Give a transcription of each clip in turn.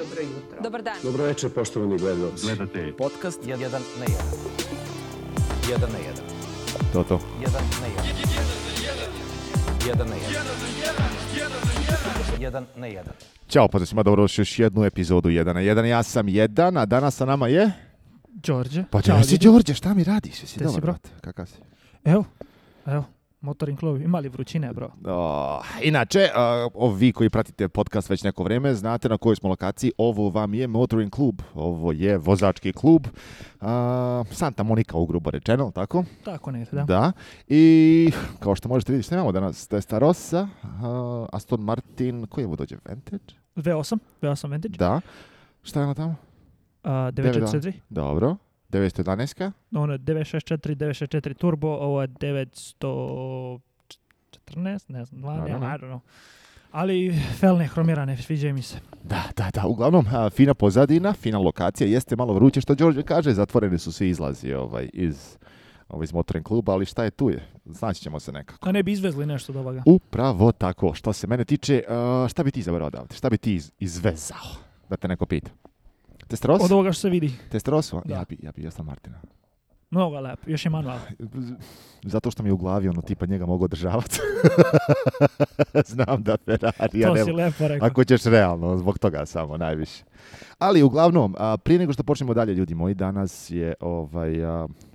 Dobro jutro. Dobar dan. Dobro večer, poštovani gledalci. Gledate podcast 1 na 1. 1 na 1. To, to. 1 na 1. 1 na 1. 1 na 1. Ćao, pozdrav dobrodošli još jednu epizodu 1 na 1. Ja sam 1, a danas sa nama je... Đorđe. Pa Ćao, si Đorđe, šta mi radiš? Jesi si, brate? Kakav si? Evo, evo. Motoring klub, imali vrućine, bro. inače, vi koji pratite podcast već neko vrijeme, znate na kojoj smo lokaciji. Ovo vam je Motoring klub, ovo je vozački klub. Santa Monika, ugrubo rečeno, tako? Tako ne, da. Da. I kao što možete vidjeti, što imamo danas? Testarossa, Aston Martin, koji je mu dođe? Vantage? V8, V8 Vantage. Da. Šta imamo ono tamo? Uh, 943. Dobro. 911-ka? Ono je 964, 964 turbo, ovo je 914, ne znam, I don't know. Ali felne hromirane, sviđa mi se. Da, da, da. Uglavnom, fina pozadina, fina lokacija, jeste malo vruće što Đorđe kaže, zatvoreni su svi izlazi ovaj, iz ovaj, iz kluba, ali šta je tu je? Znači ćemo se nekako. A ne bi izvezli nešto do ovoga. Upravo tako. Što se mene tiče, šta bi ti izabrao odavde? Šta bi ti izvezao? Da te neko pita. Testeros? Od ovoga što se vidi. Testeros? Ja bi, ja bi sam Martina. Mnogo lep, još je manual. Zato što mi je u glavi ono tipa njega mogu održavati. Znam da Ferrari... To lepo rekao. Ako ćeš realno, zbog toga samo najviše. Ali uglavnom, prije nego što počnemo dalje, ljudi moji, danas je ovaj,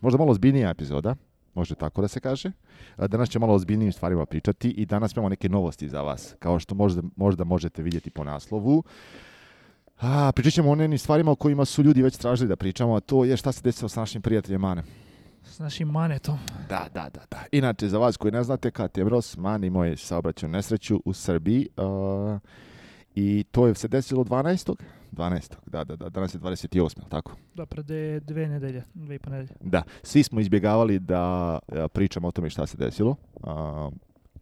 možda malo zbiljnija epizoda, može tako da se kaže. danas ćemo malo ozbiljnijim stvarima pričati i danas imamo neke novosti za vas, kao što možda, možda možete vidjeti po naslovu. A, pričat ćemo o onim stvarima o kojima su ljudi već tražili da pričamo, a to je šta se desilo s našim prijateljem Mane. S našim Manetom. Da, da, da, da. Inače, za vas koji ne znate, kad broz Mani imao je saobraćenu nesreću u Srbiji i to je se desilo 12. 12. Da, da, da, danas je 28. tako? Da, pred dve nedelje, dve i Da, svi smo izbjegavali da pričamo o tome šta se desilo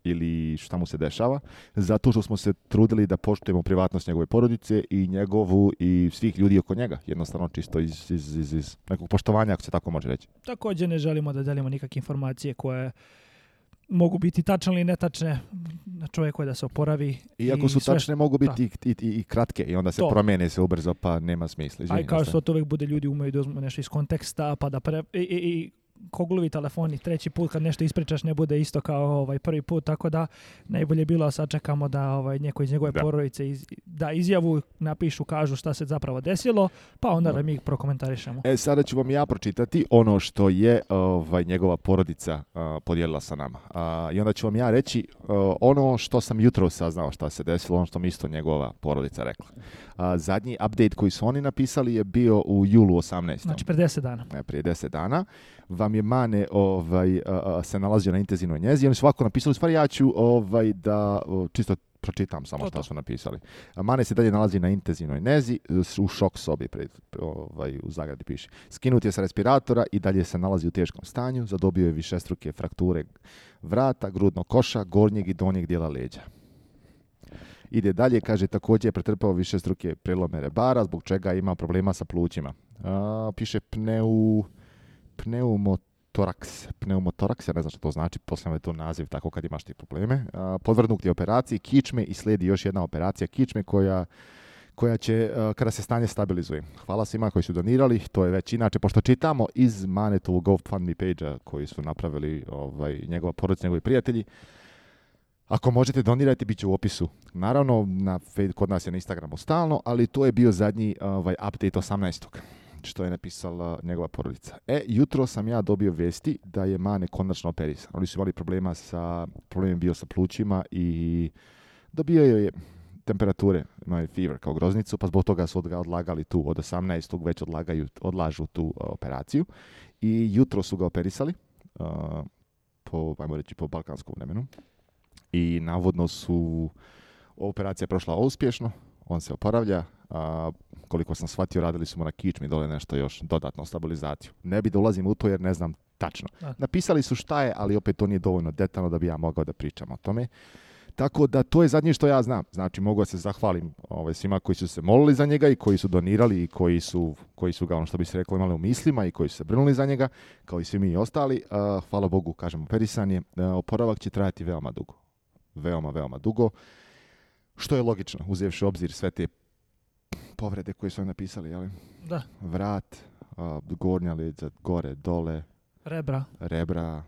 ili šta mu se dešava, zato što smo se trudili da poštujemo privatnost njegove porodice i njegovu i svih ljudi oko njega, jednostavno čisto iz, iz, iz, iz nekog poštovanja, ako se tako može reći. Također ne želimo da delimo nikakve informacije koje mogu biti tačne ili netačne na čovjeku je da se oporavi. Iako su sve... tačne, mogu biti i, i, kratke i onda se to. promene se ubrzo, pa nema smisla. A Aj, kao što to uvijek bude, ljudi umeju da uzmu nešto iz konteksta, pa da pre... i, Koglovi telefoni treći put kad nešto ispričaš ne bude isto kao ovaj prvi put, tako da najbolje bilo sačekamo da ovaj neko iz njegove porodice da izjavu napišu, kažu šta se zapravo desilo, pa onda da mi prokomentarišemo. E sada ću vam ja pročitati ono što je ovaj njegova porodica podijelila sa nama. Uh, I onda ću vam ja reći ono što sam jutro saznao šta se desilo, ono što mi isto njegova porodica rekla. A, zadnji update koji su oni napisali je bio u julu 18. Znači prije 10 dana. Ne prije 10 dana. Vam je Mane ovaj, se nalazio na intenzivnoj njezi. Oni su ovako napisali, u stvari ja ću ovaj, da čisto pročitam samo što su napisali. Mane se dalje nalazi na intenzivnoj nezi u šok sobi pred, ovaj, u zagradi piše. Skinut je sa respiratora i dalje se nalazi u teškom stanju. Zadobio je višestruke frakture vrata, grudnog koša, gornjeg i donjeg dijela leđa. Ide dalje, kaže također je pretrpao više struke prelome rebara, zbog čega ima problema sa plućima. A, piše pneu, pneumotoraks. Pneumotoraks, ja ne znam što to znači, posljedno je to naziv tako kad imaš ti probleme. A, operaciji kičme i slijedi još jedna operacija kičme koja koja će kada se stanje stabilizuje. Hvala svima koji su donirali, to je već inače, pošto čitamo iz Manetovog GoFundMe page koji su napravili ovaj, njegova porodica, njegovi prijatelji, ako možete donirati, bit će u opisu. Naravno, na, kod nas je na Instagramu stalno, ali to je bio zadnji ovaj, update 18. što je napisala njegova porodica. E, jutro sam ja dobio vesti da je Mane konačno operisan. Oni su imali problema sa, problem bio sa plućima i dobio je temperature, imao je fever kao groznicu, pa zbog toga su ga odlagali tu od 18. već odlagaju, odlažu tu e, operaciju. I jutro su ga operisali, e, po, ajmo reći, po balkanskom vremenu i navodno su operacija je prošla uspješno, on se oporavlja, a, koliko sam shvatio radili su mu na kičmi dole nešto još dodatno stabilizaciju. Ne bi da ulazim u to jer ne znam tačno. Napisali su šta je, ali opet to nije dovoljno detaljno da bi ja mogao da pričam o tome. Tako da to je zadnje što ja znam. Znači mogu da se zahvalim ovaj, svima koji su se molili za njega i koji su donirali i koji su, koji su ga, ono što bi se reklo, imali u mislima i koji su se brinuli za njega, kao i svi mi i ostali. hvala Bogu, kažem, operisan je. oporavak će trajati veoma dugo veoma, veoma dugo, što je logično, uzevši obzir sve te povrede koje su oni napisali, jel? Da. Vrat, a, uh, gornja lica, gore, dole. Rebra. Rebra.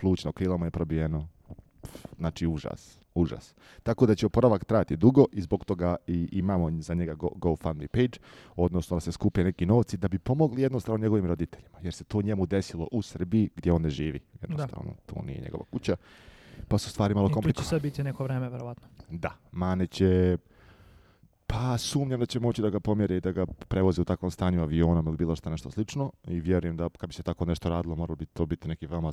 Plućno krilo mu je probijeno. Znači, užas. Užas. Tako da će oporavak trajati dugo i zbog toga i imamo za njega GoFundMe page, odnosno da se skupe neki novci da bi pomogli jednostavno njegovim roditeljima, jer se to njemu desilo u Srbiji gdje on ne živi. Jednostavno, to nije njegova kuća pa su stvari malo komplikovane. I tu će sad biti neko vreme, verovatno. Da, Mane će pa sumnjam da će moći da ga pomjere i da ga prevozi u takvom stanju avionom ili bilo šta nešto slično i vjerujem da kad bi se tako nešto radilo moralo bi to biti neki veoma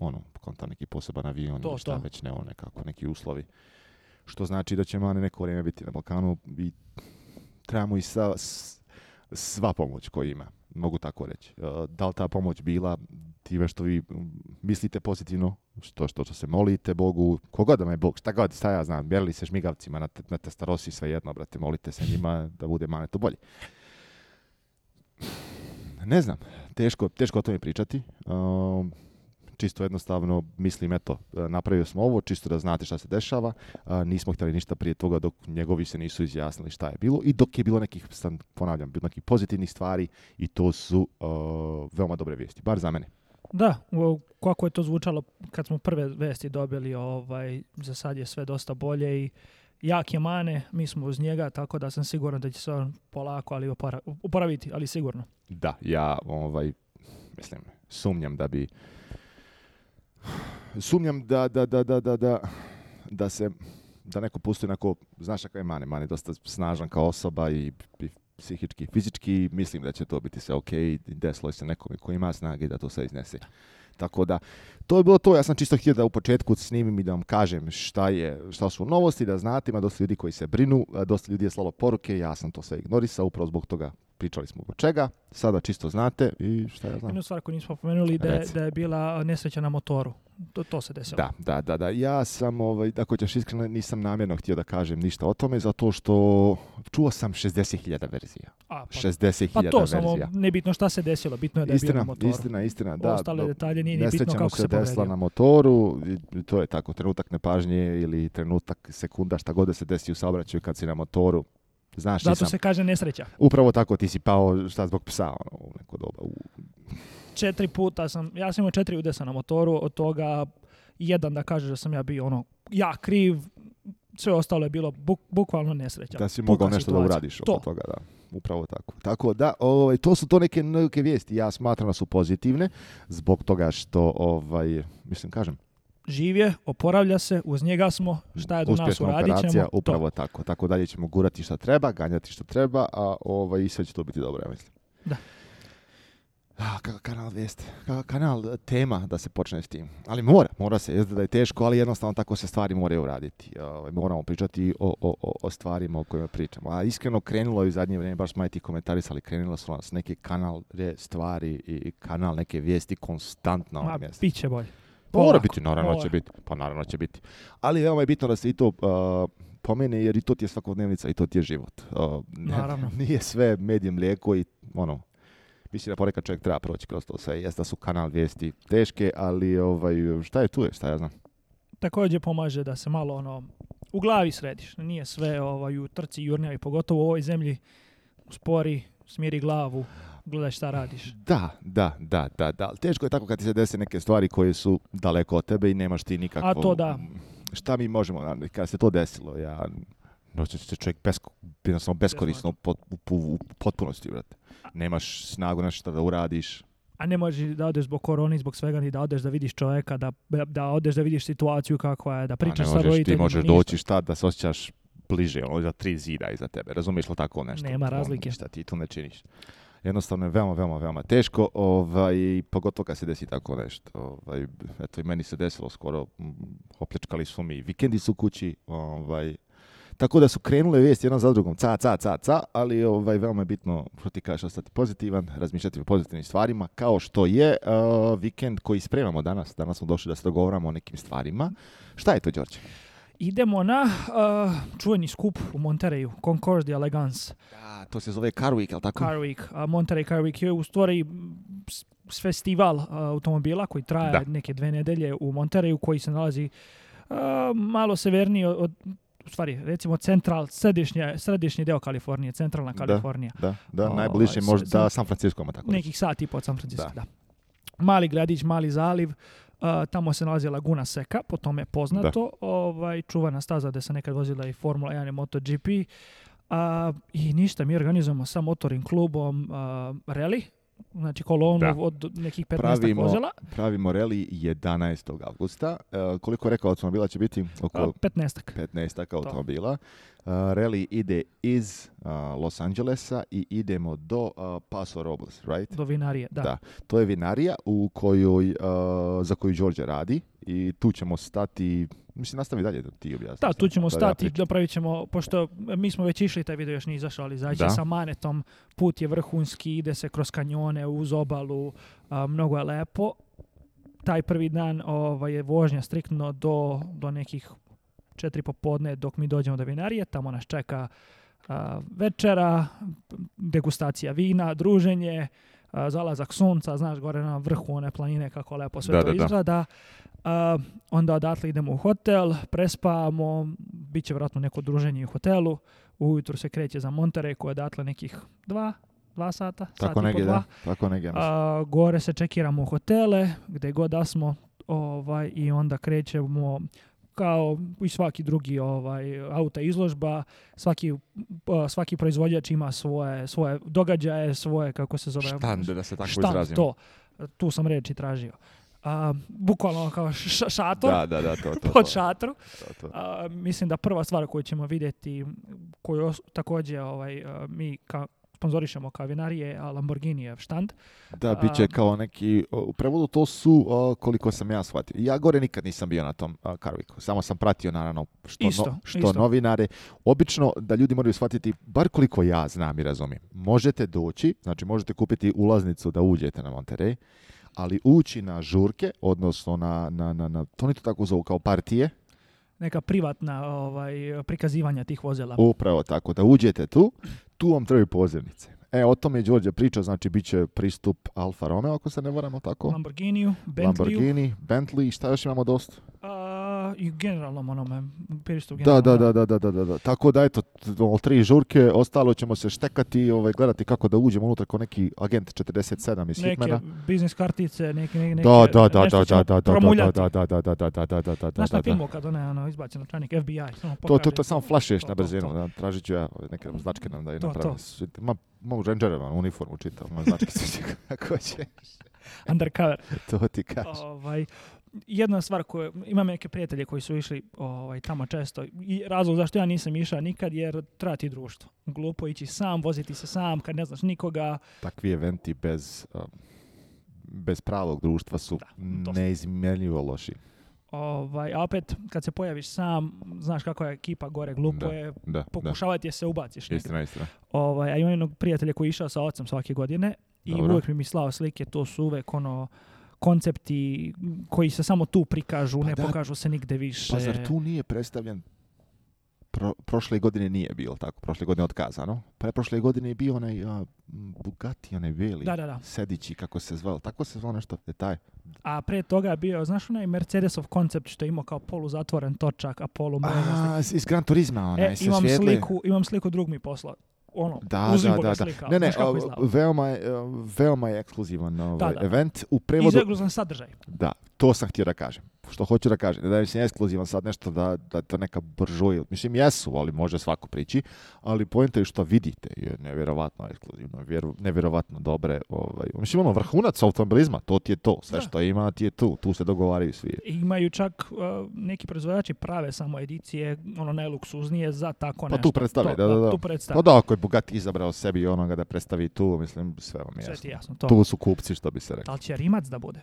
ono, konta neki poseban avion to, ili šta to. već ne ono nekako, neki uslovi. Što znači da će Mane neko vrijeme biti na Balkanu i trebamo i sa, sva pomoć koju ima, mogu tako reći. E, da li ta pomoć bila time što vi mislite pozitivno, što, što, se molite Bogu, koga da me Bog, šta god, šta ja znam, mjerili se šmigavcima na, na testarosi, sve jedno, brate, molite se njima da bude to bolje. Ne znam, teško, teško o tome pričati. Ehm, čisto jednostavno mislim, eto, e, napravio smo ovo, čisto da znate šta se dešava, e, nismo htjeli ništa prije toga dok njegovi se nisu izjasnili šta je bilo i dok je bilo nekih, ponavljam, bilo nekih pozitivnih stvari i to su e, veoma dobre vijesti, bar za mene. Da, kako je to zvučalo kad smo prve vesti dobili, ovaj, za sad je sve dosta bolje i jak je mane, mi smo uz njega, tako da sam siguran da će se on polako ali uporaviti ali sigurno. Da, ja ovaj, mislim, sumnjam da bi sumnjam da, da, da, da, da, da, da se da neko pusti onako, znaš kakav je Mane, Mane dosta snažan kao osoba i, psihički i fizički, mislim da će to biti sve ok, desilo se nekome koji ima snage da to sve iznese. Tako da, to je bilo to, ja sam čisto htio da u početku snimim i da vam kažem šta, je, šta su novosti, da znate, ima dosta ljudi koji se brinu, dosta ljudi je slalo poruke, ja sam to sve ignorisao, upravo zbog toga pričali smo oko čega, sada čisto znate i šta ja znam. Jednu stvar koju nismo pomenuli da je, da je bila nesreća na motoru. To, to se desilo. Da, da, da, da. Ja sam, ovaj, ako ćeš iskreno, nisam namjerno htio da kažem ništa o tome, zato što čuo sam 60.000 verzija. A, pa, 60.000 pa to samo nebitno šta se desilo, bitno je da je istina, bio na motoru. Istina, istina, da. Ostale do, detalje nije bitno kako se, se desila na motoru, to je tako, trenutak nepažnje ili trenutak sekunda, šta god da se desi u saobraćaju kad si na motoru, Znaš, Zato se kaže nesreća. Upravo tako ti si pao šta zbog psa ono, neko doba. U... Četiri puta sam, ja sam imao četiri udesa na motoru, od toga jedan da kaže da sam ja bio ono, ja kriv, sve ostalo je bilo buk, bukvalno nesreća. Da si mogao nešto situacija. da uradiš oko toga, da. Upravo tako. Tako da, ovaj, to su to neke, neke vijesti. Ja smatram da su pozitivne zbog toga što, ovaj, mislim, kažem, živje, oporavlja se, uz njega smo, šta je do nas uradit operacija, upravo tako. Tako dalje ćemo gurati šta treba, ganjati što treba, a ovaj, i sve će to biti dobro, ja mislim. Da. Ah, kanal vijest, kanal e, tema da se počne s tim. Ali mora, mora se, jezda da je teško, ali jednostavno tako se stvari moraju uraditi. Ovaj, moramo pričati o, o, o, stvarima o kojima pričamo. A iskreno krenulo je u zadnje vrijeme, baš smo ti komentarisali, krenulo su nas neki kanal stvari i kanal neke vijesti konstantno. Ma, bit bolje. Pa mora biti, naravno će biti. Pa naravno će biti. Ali veoma je bitno da se i to uh, pomene, jer i to ti je svakodnevnica i to ti je život. naravno. Nije sve medije mlijeko i ono, mislim da ponekad čovjek treba proći kroz to sve. Jeste da su kanal vijesti teške, ali ovaj, šta je tu je, šta ja znam. Također pomaže da se malo ono, u glavi središ. Nije sve ovaj, u trci jurnjavi, pogotovo u ovoj zemlji spori, smiri glavu gledaj šta radiš. Da, da, da, da, da. Teško je tako kad ti se dese neke stvari koje su daleko od tebe i nemaš ti nikakvo... A to da. Šta mi možemo, kada se to desilo, ja... Noćeš se čovjek besko, beskorisno u, potpunosti, brate. Nemaš snagu na šta da uradiš. A ne možeš da odeš zbog korone, zbog svega, ni da odeš da vidiš čovjeka, da, da odeš da vidiš situaciju kakva je, da pričaš sa roditeljima. Ti možeš doći šta, da se osjećaš bliže, ono, za tri zida iza tebe, razumiješ li tako nešto? Nema ono, razlike. šta ti tu ne činiš jednostavno je veoma, veoma, veoma teško, ovaj, pogotovo kad se desi tako nešto. Ovaj, eto i meni se desilo skoro, opljačkali su mi vikendi su kući, ovaj, tako da su krenule vijesti jedna za drugom, ca, ca, ca, ca, ali ovaj, veoma je bitno, što ti kažeš, ostati pozitivan, razmišljati o pozitivnim stvarima, kao što je vikend koji spremamo danas. Danas smo došli da se dogovoramo o nekim stvarima. Šta je to, Đorđe? Idemo na uh, čuveni skup u Montereju, Concours Elegance. Da, to se zove Car Week, li tako? Car Week, Monterey Car Week je u stvari festival eh, automobila koji traje neke dve nedelje u Montereju koji se nalazi uh, malo severnije od u stvari, recimo central, središnje, središnji deo Kalifornije, centralna Kalifornija. Da, da, da ovaj, možda San Francisco. Tako nekih sati i po San Francisco, da. da. Mali gradić, mali zaliv, tamo se nalazi Laguna Seca, po tome je poznato. Ovaj, čuvana staza gde se nekad vozila i Formula 1 i MotoGP. A, I ništa, mi organizujemo sa motorim klubom a, rally znači kolonu da. od nekih 15 pravimo, vozila. Pravimo reli 11. augusta. E, koliko rekao automobila će biti? Oko 15. 15 automobila. E, reli ide iz e, Los Angelesa i idemo do a, e, Paso Robles, right? Do vinarije, da. da. To je vinarija u kojoj, e, za koju Đorđe radi i tu ćemo stati, mislim nastavi dalje ti objasniš. Da, tu ćemo stati, ja ćemo, pošto e, mi smo već išli, taj video još nije izašao, ali izaći sa manetom, put je vrhunski, ide se kroz kanjone, uz obalu, mnogo je lepo. Taj prvi dan ovaj, je vožnja striktno do, nekih četiri popodne dok mi dođemo do vinarije, tamo nas čeka večera, degustacija vina, druženje, zalazak sunca, znaš gore na vrhu one planine kako lepo sve to izgleda onda odatle idemo u hotel, prespavamo, bit će vjerojatno neko druženje u hotelu, Ujutro se kreće za Monterey koje je odatle nekih dva, dva sata, tako sat po dva. tako negdje, gore se čekiramo u hotele, gdje god da smo ovaj, i onda krećemo kao i svaki drugi ovaj auta izložba, svaki, svaki proizvođač ima svoje, svoje događaje, svoje, kako se zove... da se tako to. Tu sam reči tražio a, bukvalno ono kao šator, da, da, da, to, to, pod šatru. mislim da prva stvar koju ćemo vidjeti, koju os- također ovaj, mi ka, sponzorišemo kao vinarije, a Lamborghini je štand. Da, bit će kao neki, u prevodu to su, koliko sam ja shvatio, ja gore nikad nisam bio na tom Karviku, samo sam pratio naravno što, isto, što novinare. Obično da ljudi moraju shvatiti, bar koliko ja znam i razumijem, možete doći, znači možete kupiti ulaznicu da uđete na Monterey, ali ući na žurke, odnosno na, na, na, na to oni to tako zovu kao partije, neka privatna ovaj, prikazivanja tih vozila. Upravo tako, da uđete tu, tu vam trebaju pozivnice. E, o tome je Đorđe pričao, znači bit će pristup Alfa Romeo, ako se ne varamo tako. Lamborghiniju, Bentley. Lamborghini, Bentley, šta još imamo dosta? i generalnom onome Da, Da, da, da, da, da, da, da. Tako da, eto, tri žurke, ostalo ćemo se štekati i ovaj, gledati kako da uđemo unutra kao neki agent 47 iz Hitmana. Neke biznis kartice, neke, neke, da, da, da, da, da, da, Da, da, da, da, da, da, da, da, da, Znaš na filmu kad one, ono, izbaci načanik FBI, samo To, to, to, samo flašeš na brzinu, da, tražit ću ja neke značke nam da je napravim. Ma, mogu rangerima uniformu čitam, ma značke sve kako ćeš. Undercover. to ti kažeš. Ovaj, jedna stvar koju, imam neke prijatelje koji su išli ovaj, tamo često i razlog zašto ja nisam išao nikad jer treba ti društvo. Glupo ići sam, voziti se sam kad ne znaš nikoga. Takvi eventi bez, um, bez pravog društva su da, neizmjenljivo loši. Ovaj, a opet, kad se pojaviš sam, znaš kako je ekipa gore, glupo je, da, pokušavati je se ubaciš. Istina, istina. Ovaj, a imam jednog prijatelja koji je išao sa ocem svake godine i uvijek mi mi slao slike, to su uvek ono, koncepti koji se samo tu prikažu, pa ne pokažu se nigde više. Pa zar tu nije predstavljen prošle godine nije bilo tako, prošle godine otkazano. Pa prošle godine je bio onaj bogatiji Bugatti, onaj veli, da, sedići, kako se zvalo, tako se zvalo nešto, taj A pre toga je bio, znaš onaj Mercedesov koncept što je imao kao polu zatvoren točak, a polu... A, iz Gran Turizma onaj, e, imam sliku, imam sliku, drug poslao ono, da, uzimamo da, da, slika. Ne, ne, a, veoma, je, veoma je ekskluzivan ovaj da, da. event. U prevodu... Izagru sadržaj. Da, to sam htio da kažem što hoću da kažem, da mislim ekskluzivan sad nešto da, da to neka bržoj, mislim jesu, ali može svako prići, ali pojenta je što vidite je nevjerovatno ekskluzivno, nevjerovatno dobre, ovaj, mislim ono vrhunac automobilizma, to ti je to, sve što ima ti je tu, tu se dogovaraju svi. Imaju čak uh, neki proizvođači prave samo edicije, ono najluksuznije za tako nešto. Pa tu predstavi, da, da, da. Tu predstavi. Pa da, ako je bogat izabrao sebi onoga da predstavi tu, mislim sve vam je jasno. Sve ti jasno to. Tu su kupci što bi se rekli. Da da bude?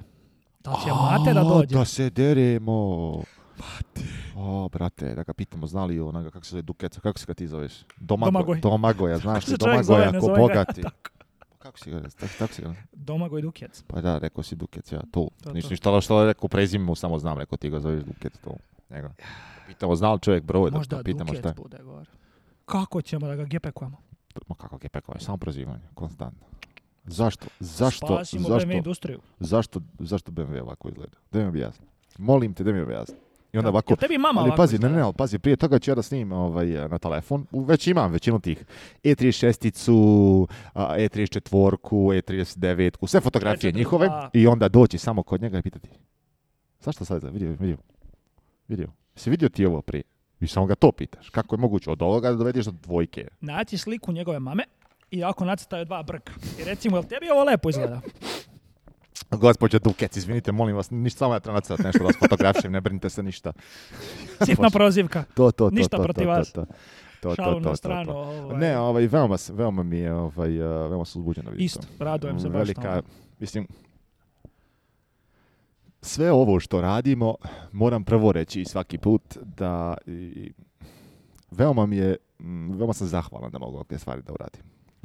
Da će mate da dođe. Da se deremo. Mate. O, brate, da ga pitamo, znali onoga, kako se zove Dukeca, kako se ga ti zoveš? Domago, Domagoj, Domagoja, znaš li, Domagoja, ko bogati. Tako. Pa kako si ga tako, tako si ga Domagoj Dukec. Pa da, rekao si Dukec, ja, to. to Ništa ništa što je rekao prezimu, samo znam, rekao ti ga zoveš Dukec, to. Njega. Pitamo, znali čovjek broj, Možda da pitamo Dukec šta. Možda Dukec bude govor. Kako ćemo da ga gepekujemo? Ma kako gepekujemo, samo prozivanje, konstantno. Zašto? Zašto? Spasimo zašto, industriju. Zašto, zašto BMW ovako izgleda? Da mi objasni. Molim te da mi objasni. I onda ovako, mama ali pazi, ne, ne, ali pazi, prije toga ću ja da snimim ovaj, e, na telefon, već imam većinu tih E36-icu, E34-ku, E39-ku, sve fotografije e njihove i onda doći samo kod njega i pitati, zašto sad izgleda, vidio, vidio, vidio, si vidio ti ovo prije? I samo ga to pitaš, kako je moguće od ovoga da dovedeš do dvojke? Naći sliku njegove mame, i ako nacrtaju dva brka. I recimo, jel tebi ovo lepo izgleda? Gospodje Dukec, izvinite, molim vas, ništa samo ja treba nacrtati nešto vas fotografišem, ne brinite se ništa. Sitna prozivka. To, to, to. Ništa protiv to, vas. To, to, to, to, stranu, to, ovaj. Ne, ovaj, veoma, veoma mi je, ovaj, eh, veoma se uzbuđeno. Isto, radujem se baš Velika, mislim, sve ovo što radimo, moram prvo reći svaki put da i, veoma mi je, mm, veoma sam zahvalan da mogu ovakve stvari da uradim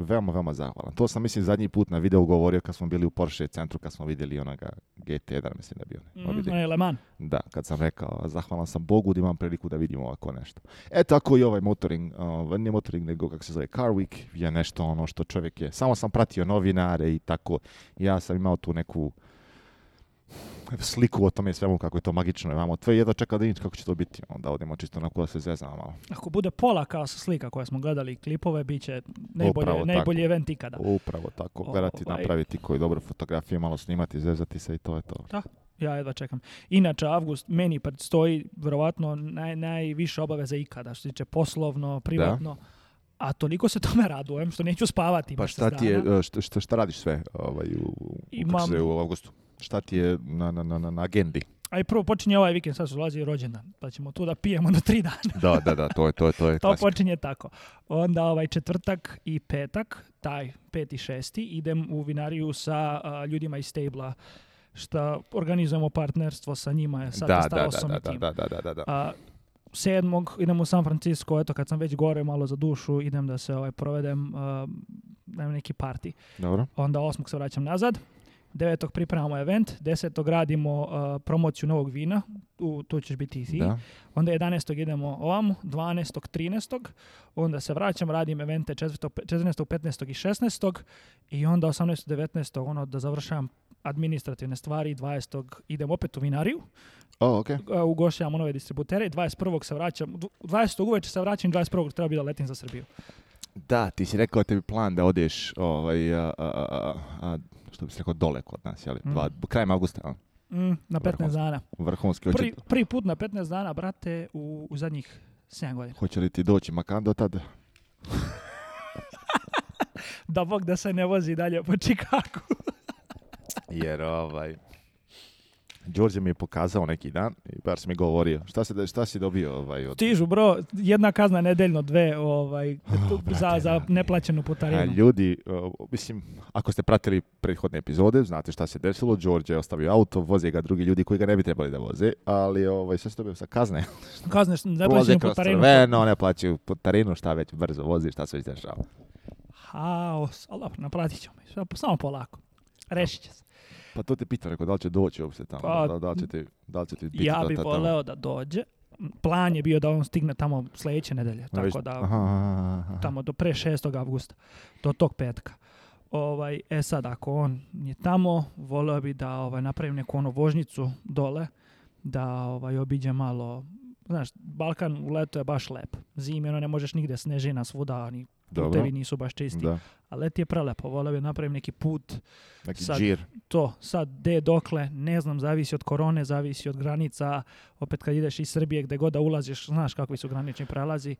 veoma, veoma zahvalan. To sam, mislim, zadnji put na videu govorio kad smo bili u Porsche centru, kad smo vidjeli onoga GT1, mislim da bio. Mhm, mm, Le Mans. Da, kad sam rekao, zahvalan sam Bogu da imam priliku da vidim ovako nešto. E, tako i ovaj motoring, uh, motoring, nego kako se zove Car Week, je nešto ono što čovjek je. Samo sam pratio novinare i tako. Ja sam imao tu neku sliku o tome svemu kako je to magično. Imamo tve jedva čeka da kako će to biti. Onda odemo čisto na koja se zezamo malo. Ako bude pola kao slika koja smo gledali klipove, bit će najbolji event ikada. Upravo tako. Gledati, ovaj... napraviti koji dobro fotografije, malo snimati, zezati se i to je to. Da. Ja jedva čekam. Inače, avgust meni predstoji vjerovatno naj, najviše obaveze ikada, što se tiče poslovno, privatno. Da a toliko se tome radujem što neću spavati. Pa šta ti je, e, šta, radiš sve ovaj, u, u, u Šta ti je na, na, na, na agendi? Aj i prvo počinje ovaj vikend, sad su dolazi rođendan, pa ćemo tu da pijemo do tri dana. da, da, da, to je, to je, to je. to počinje tako. Onda ovaj četvrtak i petak, taj i šesti, idem u vinariju sa ljudima iz stabla što organizujemo partnerstvo sa njima, sad da, da, tim. Da, da, da, da, da. A, sedmog idem u San Francisco, eto kad sam već gore malo za dušu, idem da se ovaj, provedem uh, neki parti. Dobro. Onda osmog se vraćam nazad. 9. pripremamo event, 10. radimo uh, promociju novog vina, tu, tu ćeš biti i ti. Onda 11. idemo ovam, 12. 13. Onda se vraćam, radim evente 4. 14. 15. i 16. I onda 18. 19. ono da završavam administrativne stvari, 20. idem opet u vinariju. Oh, okay. Uh, Ugošavamo nove distributere, 21. se vraćam, 20. uveče se vraćam, 21. treba biti da letim za Srbiju. Da, ti si rekao tebi plan da odeš ovaj, a, a, a, što bi se rekao dole kod nas, jeli? Dva, mm. Krajem avgusta, mm, na 15 vrhunski, dana. Vrhunski. Prvi, prvi put na 15 dana, brate, u, u zadnjih 7 godina. Hoće li ti doći makan do tada? da Bog da se ne vozi dalje po Čikaku. Jer ovaj, Đorđe mi je pokazao neki dan i baš mi govorio. Šta, se, šta si dobio? Ovaj, od... bro. Jedna kazna nedeljno, dve ovaj, za, za neplaćenu putarinu. A, ljudi, mislim, ako ste pratili prethodne epizode, znate šta se desilo. Đorđe je ostavio auto, voze ga drugi ljudi koji ga ne bi trebali da voze, ali ovaj, sve se dobio sa kazne. Kazne, ne plaćaju putarinu. Crveno, e, ne plaćaju putarinu, šta već brzo vozi, šta se već dešava. Haos. Allah, napratit ćemo. Samo polako. Rešit se. Pa to te pita, rekao, da li će doći uopšte tamo, pa, da, da, li će ti, da će biti Ja bih voleo da dođe. Plan je bio da on stigne tamo sljedeće nedelje, tako da tamo do pre 6. avgusta, do tog petka. Ovaj, e sad, ako on je tamo, voleo bi da ovaj, napravim neku onu vožnicu dole, da ovaj, obiđe malo Znaš, Balkan u letu je baš lep. Zimi, ono, ne možeš nigde snežina svuda, ni Putevi nisu baš čisti. Da. Ali je prelepo, volio bi napravim neki put. Neki sad, džir. To, sad, de, dokle, ne znam, zavisi od korone, zavisi od granica. Opet kad ideš iz Srbije, gde god da ulaziš, znaš kakvi su granični prelazi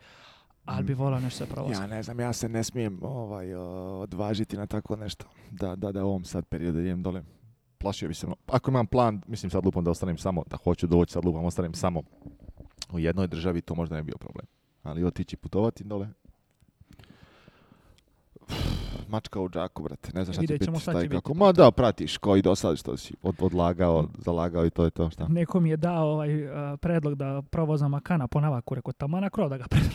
ali bi mm. volao nešto se Ja ne znam, ja se ne smijem ovaj, odvažiti na tako nešto. Da, da, da, ovom sad periodu idem dole. Plašio bi se. Ono, ako imam plan, mislim sad lupom da ostanem samo, da hoću doći sad lupom, ostanem samo u jednoj državi, to možda ne bi bio problem. Ali otići putovati dole, mačka u džaku, Ne znam šta će Vidjet ćemo kako. Ma da, pratiš koji do sad što si od, odlagao, zalagao i to je to, šta? Neko mi je dao ovaj eh, predlog da provozam Akana po navaku, rekao, na krov da ga predlog.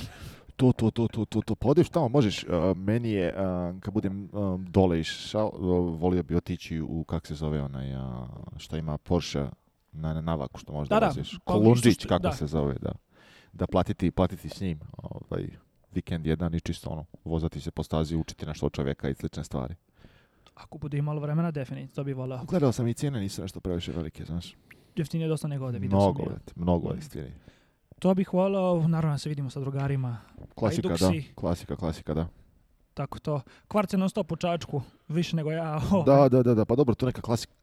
To, to, to, to, to, to, tamo, možeš, eh, meni je, eh, kad budem volio bi otići u, kak se zove onaj, što ima Porsche na, na navaku, što možda da, da, pa kako se zove, da. Da platiti, platiti s njim, ovaj, vikend jedan i čisto ono, vozati se po stazi, učiti nešto od čovjeka i slične stvari. Ako bude imalo vremena, definitivno, to bi volao. Gledao sam i cijene nisu nešto previše velike, znaš. Jeftinije dosta nego ovdje, vidio mnogo, sam. Mnogo, mnogo stvari. To bih volao, naravno se vidimo sa drugarima. Klasika, da. Klasika, klasika, da. Tako to. Kvarc je non stop u Čačku, više nego ja. Ovaj. da Da, da, da, pa dobro, to neka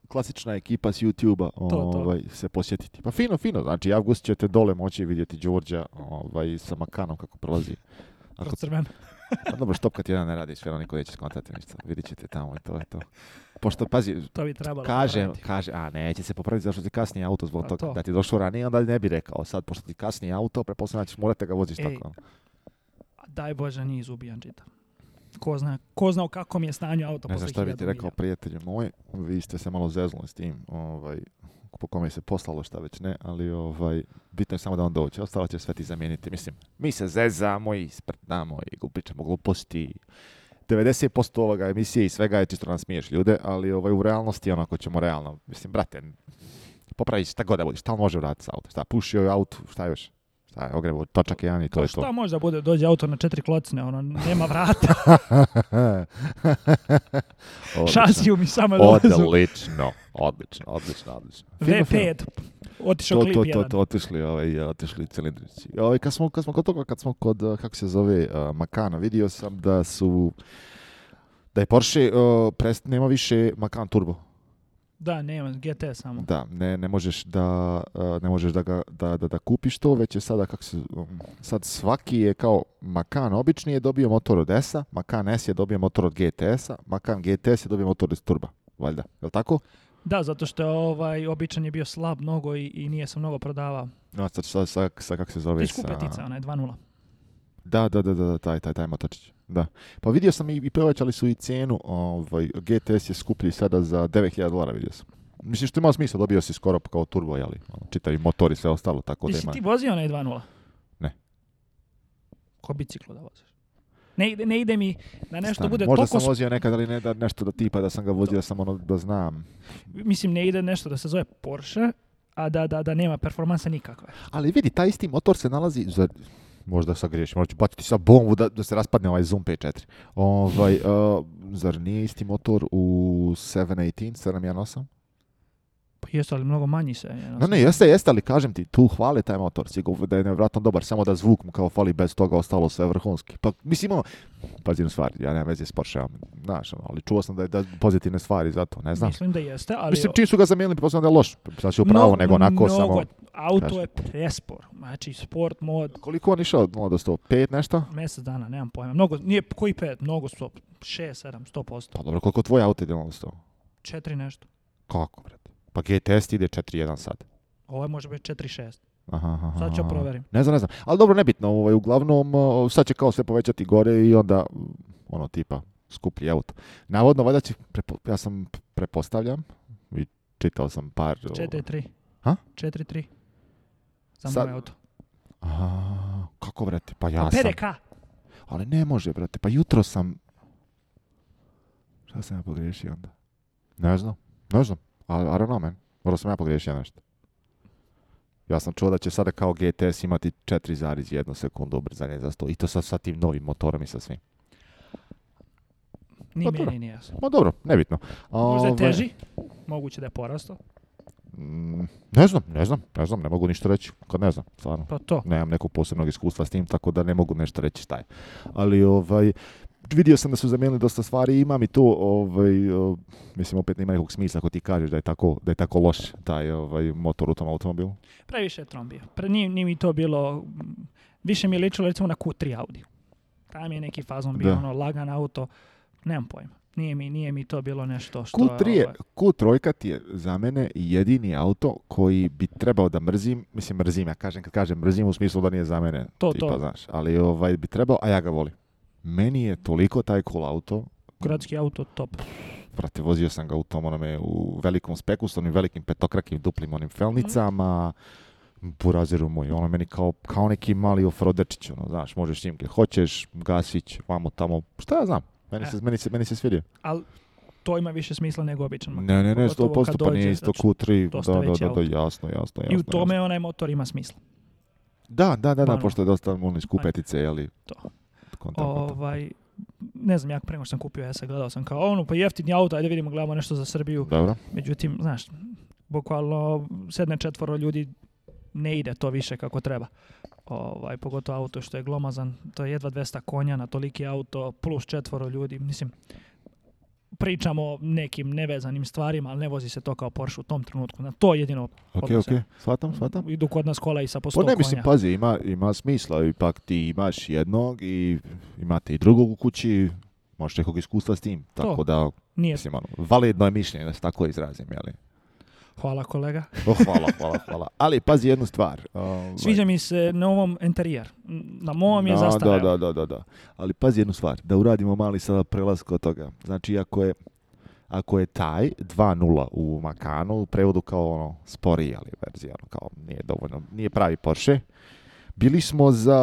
klasična ekipa s YouTube-a ovaj, se posjetiti. Pa fino, fino, znači avgust ćete dole moći vidjeti Đorđa ovaj, sa Makanom kako prolazi ako... crven. Pa dobro, stop kad jedan ne radi, sve niko neće skontati ništa. Vidit ćete tamo to je to. Pošto, pazi, to bi trebalo kaže, popraviti. kaže, a neće se popraviti zašto ti kasnije auto zbog toga. To. Da ti došlo ranije, onda ne bi rekao. Sad, pošto ti kasnije auto, prepostavljam ćeš morate ga voziš Ej, tako. Ono. Daj Bože, nije izubijan čitav. Ko zna, ko zna u kakvom je stanju auto Ne znam šta bi ti rekao, prijatelju moji, vi ste se malo zeznuli s tim. Ovaj, po kome se poslalo šta već ne, ali ovaj, bitno je samo da on dođe, ostalo će sve ti zamijeniti. Mislim, mi se zezamo i sprtnamo i pričamo gluposti. 90% ovoga emisije i svega je čisto nas smiješ ljude, ali ovaj, u realnosti onako ćemo realno, mislim, brate, popravi šta god da budeš, šta može vratiti sa auto, šta pušio ovaj je auto, šta još? Šta je, ogrebo, točak jedan i to pa je to. Šta možda bude, dođe auto na četiri klocne, ono, nema vrata. Šasiju mi samo dolazu. Odlično, odlično, odlično, odlično. V5, otišao klip to, to, to, otišli, ovaj, otišli cilindrici. Ovaj, kad, smo, kad smo kod toga, kad smo kod, eh, kako se zove, uh, Makana, vidio sam da su, da je Porsche, uh, eh, pres, nema više Macan Turbo da, nema, GT samo. Da, ne, ne možeš da, e, ne možeš da, da, da, da kupiš to, već je sada, kako se, um, sad svaki je kao Macan obični je dobio motor od S-a, Macan S je dobio motor od GTS-a, Macan GTS je dobio motor od Turba, valjda, je tako? Da, zato što ovaj običan je bio slab mnogo i, i nije se mnogo prodavao. No, sad, sad, sad, se zove? ona je 2.0. Da, da, da, da, taj, taj, taj da. Pa vidio sam i, i povećali su i cijenu, ovaj, GTS je skuplji sada za 9000 dolara, vidio sam. Mislim što ima smisla, dobio si skoro kao turbo, jeli, ono, čitavi motor i sve ostalo, tako Jesi da ti vozio onaj 2.0? Ne. Ko biciklo da voziš? Ne ide, ne ide mi da nešto bude Možda sam vozio nekad, ali ne da nešto da tipa da sam ga vozio, da sam ono da znam. Mislim, ne ide nešto da se zove Porsche, a da, da, da nema performansa nikakve. Ali vidi, taj isti motor se nalazi, za, možda sa griješim, možda ću baciti sa bombu da, da se raspadne ovaj Zoom P4. Ovaj, uh, zar nije isti motor u 718, 718? Jeste, ali mnogo manji se. Ne, no, ne, jeste, jeste, ali kažem ti, tu hvale taj motor, sigurno da je nevratno dobar, samo da zvuk mu kao fali, bez toga ostalo sve vrhunski. Pa, mislim, ono, pazi stvari, ja nemam veze s Porsche, znaš, ono, ali čuo sam da je da pozitivne stvari zato, ne znam. Mislim da jeste, ali... Mislim, čim su ga zamijenili, pa da je loš, sad si upravo, no, nego onako mnogo, samo... Auto je prespor, znači sport mod... Koliko on išao, od do 5 nešto? Mesec dana, nemam pojma, mnogo, nije, koji 5 mnogo 6, 7, 100%. Pa dobro, koliko tvoj auto ide 100? Ono, Četiri nešto. Kako, bre? Pa GTS ide 4.1 sad. Ovo može biti 4.6. Aha, aha, sad ću proverim. Ne znam, ne znam. Ali dobro, nebitno. Ovaj, uglavnom, sad će kao sve povećati gore i onda, ono, tipa, skuplji auto. Navodno, valjda će, ja sam prepostavljam, i čitao sam par... 4.3. Ha? 4.3. Samo sad... auto. Aha. kako, vrete, pa ja sam... PDK. Ali ne može, brate, pa jutro sam... Šta sam ja pogriješio onda? Ne znam, ne znam. I, I don't know, man. Možda sam ja pogriješio nešto. Ja sam čuo da će sada kao GTS imati 4,1 sekundu ubrzanje za 100. I to sa, sa tim novim motorom i sa svim. Ni pa, meni nije jasno. Ma dobro, nebitno. Možda je teži, moguće da je porastao. Mm, ne znam, ne znam, ne znam, ne mogu ništa reći, kad ne znam, stvarno. Pa to. Nemam nekog posebnog iskustva s tim, tako da ne mogu nešto reći šta je. Ali ovaj, vidio sam da su zamijenili dosta stvari, ima mi tu, ovaj, mislim, opet nema nekog smisla ako ti kažeš da je tako, da je tako loš taj ovaj, motor u tom automobilu. Previše je trombio. Pre, nije, mi to bilo, više mi je ličilo recimo na Q3 Audi. Tam je neki fazon bio, ono, lagan auto, nemam pojma. Nije mi, nije mi to bilo nešto što... Q3, je, Q3 ovaj. ti je za mene jedini auto koji bi trebao da mrzim, mislim mrzim, ja kažem kad kažem mrzim u smislu da nije za mene, to, tipa, to. znaš, ali ovaj bi trebao, a ja ga volim. Meni je toliko taj cool auto. Gradski auto top. Prate, vozio sam ga u tom onome, u velikom speku s onim velikim petokrakim duplim onim felnicama. Mm. Buraziru moj, ono meni kao, kao neki mali ofrodečić, ono, znaš, možeš s njim gdje hoćeš, gasić, vamo tamo, šta ja znam, meni, se, e. meni, se, meni svidio. Al to ima više smisla nego običan Ne, ne, ne, 100% pa nije isto znači, Q3, da, jasno, jasno, jasno. I u tome jasno. onaj motor ima smisla. Da, da, da, da, pošto je dosta ono skupetice kupetice, jeli? To ovaj, ne znam, jako prema što sam kupio ESA, gledao sam kao ono, pa jeftini auto, ajde vidimo, gledamo nešto za Srbiju. Dobro. Međutim, znaš, bukvalno sedne četvoro ljudi ne ide to više kako treba. Ovaj, pogotovo auto što je glomazan, to je jedva 200 konja na toliki auto, plus četvoro ljudi, mislim, pričamo o nekim nevezanim stvarima, ali ne vozi se to kao Porsche u tom trenutku. Na to jedino Okej, ok, shvatam, shvatam. Idu kod nas kola i sa po Pa ne, mislim, pazi, ima, ima smisla, ipak ti imaš jednog i imate i drugog u kući, možeš nekog iskustva s tim, tako da, Nije. mislim, ono, validno je mišljenje, da se tako izrazim, jeli? Hvala kolega. hvala, hvala, hvala. Ali pazi jednu stvar. Ovaj. Sviđa mi se na ovom interijer. Na mom je zastarao. Da, da, da, da. Ali pazi jednu stvar. Da uradimo mali sada prelaz kod toga. Znači, ako je ako je taj 2.0 u Makanu, u prevodu kao ono sporiji, ali verzija, ono, kao nije dovoljno, nije pravi Porsche. Bili smo za,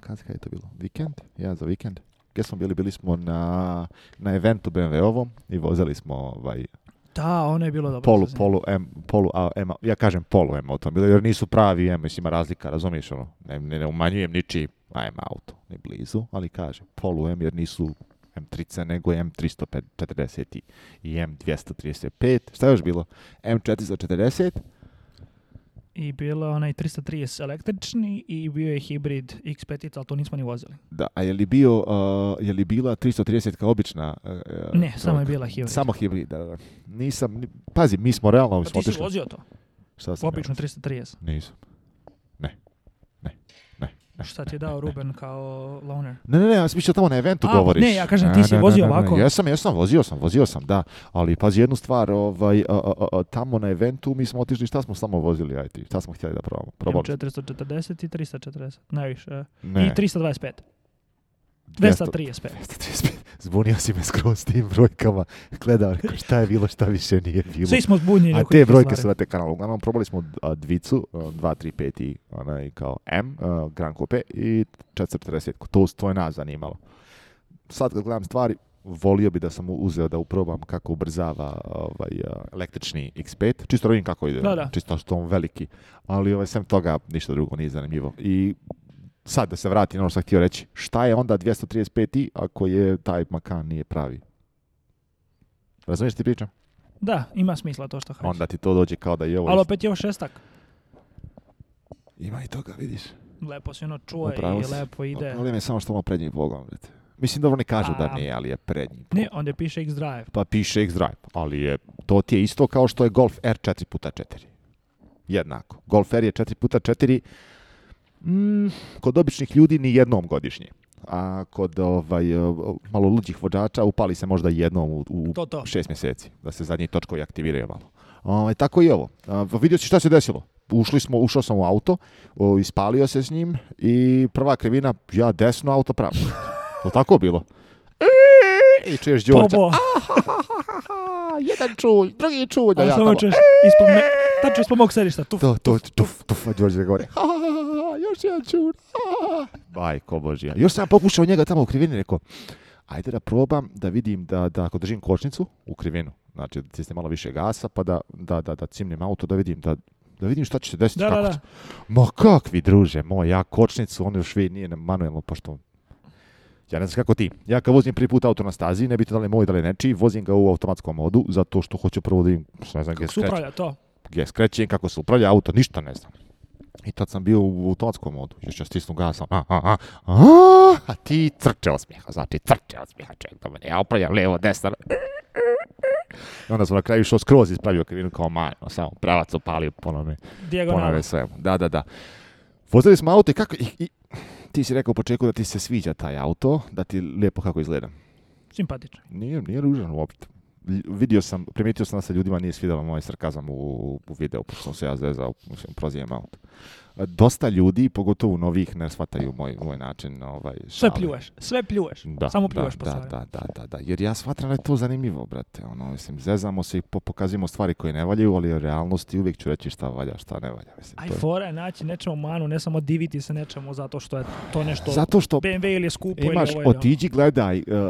kada je to bilo, vikend? Ja za vikend. Gdje smo bili? Bili smo na, na eventu BMW-ovom i vozili smo ovaj, da, ono je bilo dobro. Polu, polu, M, polu, A, M, ja kažem polu M automobila, jer nisu pravi M, mislim, razlika, razumiješ, ono, ne, ne, ne umanjujem niči M auto, ne blizu, ali kažem polu M, jer nisu m 3 nego M340 i M235, šta je još bilo? M440, i bila onaj 330 električni i bio je hibrid X5, ali to nismo ni vozili. Da, a je li, bio, uh, je li bila 330 kao obična? Uh, uh, ne, samo je bila hibrid. Samo hibrid, da, da. Nisam, pazi, mi smo realno... Pa ti si vozio to? Šta sam Obično 330. Nisam. Šta ti je dao Ruben kao loner? Ne, ne, ne, ja sam tamo na eventu A, govoriš. Ne, ja kažem, ti si vozio ne, ne, ovako. Jesam, sam, vozio sam, vozio sam, da. Ali pazi jednu stvar, ovaj, tamo na eventu mi smo otišli, šta smo samo vozili, aj ti, šta smo htjeli da probamo? probamo. 440 i 340, najviše. I 325. 235. 235. Zbunio si me skroz s tim brojkama. Gledao, rekao, šta je bilo, šta više nije bilo. Svi smo zbunjeni. A te brojke su na te kanalu. Uglavnom, probali smo dvicu, 235 i onaj kao M, uh, Gran Coupe i 440. To, to je nas zanimalo. Sad kad gledam stvari, volio bi da sam uzeo da uprobam kako ubrzava ovaj, električni X5. Čisto rovim kako ide. Da, da. Čisto što on veliki. Ali ovaj, sem toga ništa drugo nije zanimljivo. I sad da se na ono što sam htio reći, šta je onda 235i ako je taj Macan nije pravi? Razumiješ ti pričam? Da, ima smisla to što hoćeš. Onda ti to dođe kao da je ovo... Ali opet je ovo šestak. Ima i toga, vidiš. Lepo se ono čuje i lepo ide. Problem je samo što ono prednji pogon, vidite. Mislim, dobro ne kažu da nije, ali je prednji pogon. Ne, onda piše X-Drive. Pa piše X-Drive, ali je, to ti je isto kao što je Golf R 4x4. Jednako. Golf R je 4x4, Mm, kod običnih ljudi ni jednom godišnje. A kod ovaj, e, malo luđih vođača upali se možda jednom u, u šest mjeseci, da se zadnji točkovi aktiviraju malo. Ovaj, tako i ovo. Vidio si šta se desilo. Ušli smo, ušao sam u auto, ispalio se s njim i prva krivina, ja desno, auto pravo. To tako bilo? E, I čuješ Đorđa. Jedan čulj, drugi čulj. ja samo čuješ ispod ispod mog Tuf, tuf, tuf, tuf, Đorđe gore. Božja čur. Bajko Božja. Još sam pokušao njega tamo u krivini, rekao, ajde da probam da vidim da, da ako držim kočnicu u krivinu, znači da ste malo više gasa, pa da, da, da, da cimnem auto, da vidim da da vidim šta će se desiti. Da, kako da, da. Ma kakvi, druže moj, ja kočnicu, on još vi nije manuelno, pošto ja ne znam kako ti. Ja kad vozim prvi put auto na stazi, ne bitno da li moj, da li nečiji, vozim ga u automatskom modu, zato što hoću prvo da im, ne znam, kako gdje upravlja to? Gdje skrećem, kako se upravlja auto, ništa ne znam. I tad sam bio u, tockom modu, još ja stisnu gasom, a, a, a, a, ti crče od smijeha, znači crče od smijeha, čovjek do mene, ja opravljam lijevo, desno. I onda sam na kraju išao skroz ispravio krivinu kao manjno, samo pravac opalio, ponove, ponove svemu. Da, da, da. Vozili smo auto i kako, i, ti si rekao u početku da ti se sviđa taj auto, da ti lijepo kako izgleda. Simpatično. Nije, nije ružan uopće vidio sam, primijetio sam da se ljudima nije svidjelo moj sarkazam u, u videu, pošto sam se ja zezao, mislim, prozijem malo dosta ljudi, pogotovo novih, ne shvataju moj, moj način ovaj, Sve pljuješ, sve pljuješ, da, samo pljuješ da, po da, da, da, da, jer ja shvatram da je to zanimljivo, brate, ono, mislim, zezamo se i pokazujemo stvari koje ne valjaju, ali u realnosti uvijek ću reći šta valja, šta ne valja. Mislim, Aj, to fora je naći nečemu manu, ne samo diviti se nečemu zato što je to nešto zato što BMW ili je skupo ono. imaš, otiđi gledaj, e, e, e,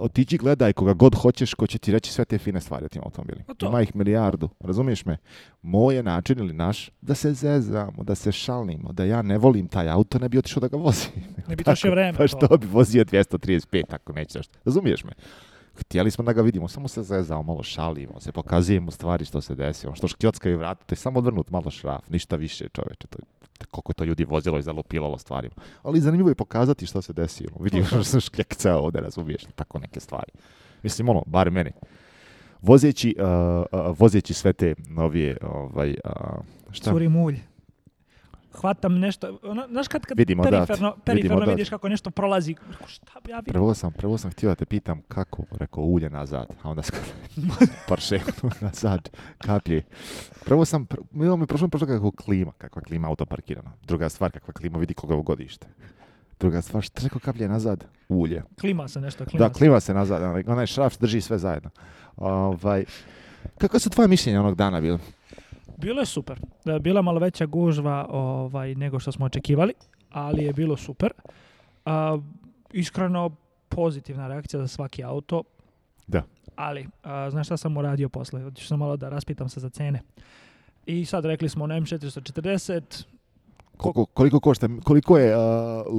otiđi gledaj koga god hoćeš ko će ti reći sve te fine stvari o tim automobilima. Pa Ima ih milijardu, razumiješ me? Moj način ili naš da se zezamo, da se se šalimo, da ja ne volim taj auto, ne bi otišao da ga vozim. Ne bi trošio vreme. Pa, pa što bi vozio 235 ako neće nešto. Razumiješ me? Htjeli smo da ga vidimo, samo se zezao, malo šalimo, se pokazujemo stvari što se desilo. Ono što je vrata, to je samo odvrnut malo šraf, ništa više čoveče. To koliko to ljudi vozilo i zalupilalo stvarima. Ali zanimljivo je pokazati što se desilo. Ono, vidimo što sam škljekca ovde, razumiješ, tako neke stvari. Mislim, ono, bar meni. Vozeći, uh, uh, vozeći sve te novije, ovaj, uh, šta? Curi mulj hvatam nešto, ono, znaš kad, kad vidimo, periferno, periferno vidiš kako nešto prolazi, šta bi ja Prvo sam, prvo sam htio da te pitam kako, rekao ulje nazad, a onda par nazad, kaplje. Prvo sam, mi imamo prošlo prošlo kako klima, kakva klima autoparkirana. Druga stvar, kakva klima vidi koga ovo godište. Druga stvar, što rekao kaplje nazad? Ulje. Klima se nešto, klima Da, klima se, nazad, onaj šraf drži sve zajedno. Ovaj, kako su tvoje mišljenja onog dana bilo? Bilo je super. E, bila je malo veća gužva ovaj, nego što smo očekivali, ali je bilo super. A, iskreno, pozitivna reakcija za svaki auto. Da. Ali, a, znaš šta sam uradio posle? što sam malo da raspitam se za cene. I sad rekli smo na M440, koliko, koliko košta, koliko je uh,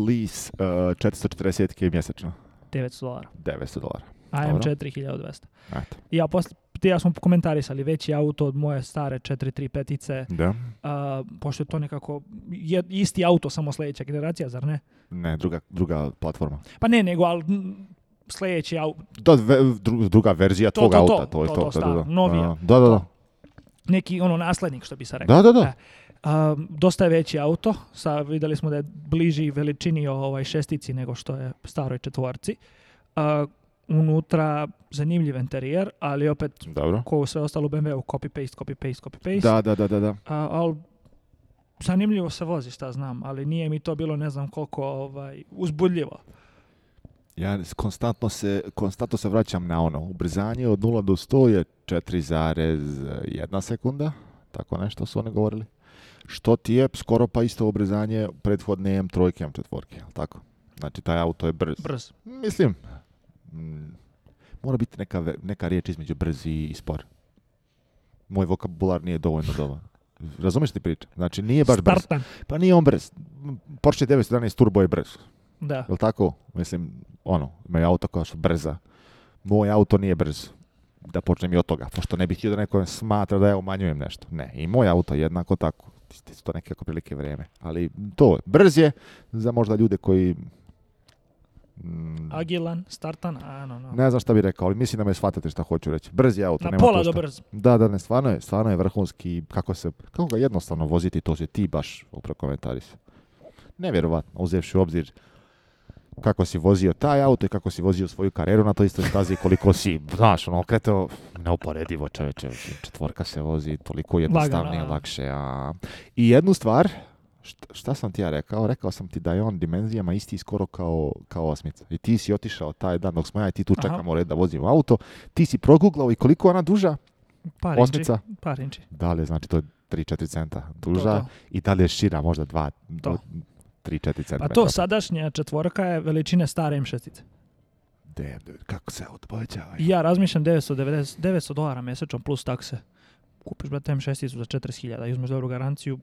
lease uh, 440 mjesečno? 900 dolara. 900 dolara. AM 4200. Ja posle, ti ja smo komentarisali veći auto od moje stare 435-ice. Da. pošto je to nekako je isti auto, samo sljedeća generacija, zar ne? Ne, druga, druga platforma. Pa ne, nego, ali sljedeći auto... druga verzija to, tvoga to, auta. To, to, to, to, Da, Neki ono naslednik, što bi se rekao. Da, da, da. E, dosta je veći auto, sa, vidjeli smo da je bliži veličini ovaj šestici nego što je staroj četvorci unutra zanimljiv interijer, ali opet Dobro. ko sve ostalo u BMW-u copy-paste, copy-paste, copy-paste. Da, da, da, da. da. A, ali zanimljivo se vozi, šta znam, ali nije mi to bilo ne znam koliko ovaj, uzbudljivo. Ja konstantno se, konstantno se vraćam na ono, ubrzanje od 0 do 100 je 4,1 sekunda, tako nešto su oni govorili. Što ti je skoro pa isto ubrzanje prethodne M3, M4, tako? Znači taj auto je brz. Brz. Mislim, Mm. mora biti neka, neka riječ između brzi i spor. Moj vokabular nije dovoljno dobar. Razumeš ti priču? Znači nije baš Spartan. brz. Pa nije on brz. Porsche 911 Turbo je brz. Da. Jel tako? Mislim, ono, imaju auto koja su brza. Moj auto nije brz. Da počnem i od toga, pošto ne bih htio da neko smatra da ja umanjujem nešto. Ne, i moj auto jednako tako. To nekako prilike vrijeme. Ali to, brz je za možda ljude koji Mm, Agilan, startan, a no, Ne znam šta bi rekao, ali mislim da me shvatate šta hoću reći. Brz auto, Na nema pola do brz. Da, da, ne, stvarno je, stvarno je vrhunski, kako, se, kako ga jednostavno voziti, to si ti baš se Nevjerovatno, uzevši u obzir kako si vozio taj auto i kako si vozio svoju karijeru na toj istoj stazi koliko si, znaš, ono, okretao, neoporedivo čoveče, četvorka se vozi toliko jednostavnije, lakše. A... I jednu stvar, šta, šta sam ti ja rekao? Rekao sam ti da je on dimenzijama isti skoro kao, kao osmica. I ti si otišao taj dan dok smo ja i ti tu čekamo red da vozimo auto. Ti si proguglao i koliko ona duža? Par inči. Osmica? Par inči. Da li je, znači to je 3-4 centa duža to, to. i da li je šira možda 2 do 3-4 centa. Pa to sadašnja četvorka je veličine stare M6. Damn, kako se odpovećava. Ja razmišljam 990, 900 dolara mjesečno plus takse. Kupiš brate M6 za 40.000 i uzmeš dobru garanciju,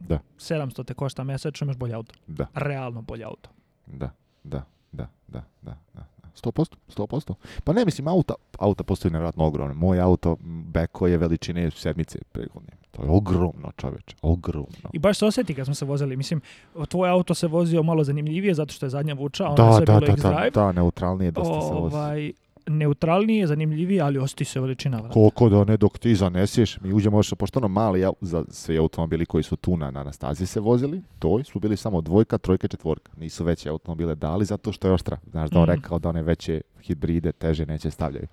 da. 700 te košta mjesečno, imaš bolje auto. Da. Realno bolje auto. Da, da, da, da, da. da. 100%, 100%. Pa ne, mislim, auta, auta postoji nevjerojatno ogromno. Moj auto, beko je veličine sedmice prethodne. To je ogromno, čovječe, ogromno. I baš se osjeti kad smo se vozili. Mislim, tvoj auto se vozio malo zanimljivije zato što je zadnja vuča, ono da, sve da, bilo da, da, da, neutralnije dosta se vozi. Ovaj, neutralnije, zanimljivije, ali osti se veličina vrata. Koliko da ne, dok ti zanesiš, mi uđemo još pošteno mali, za svi automobili koji su tu na, na stazi se vozili, to su bili samo dvojka, trojka, četvorka. Nisu veće automobile dali zato što je oštra. Znaš da on mm. rekao da one veće hibride teže neće stavljaju.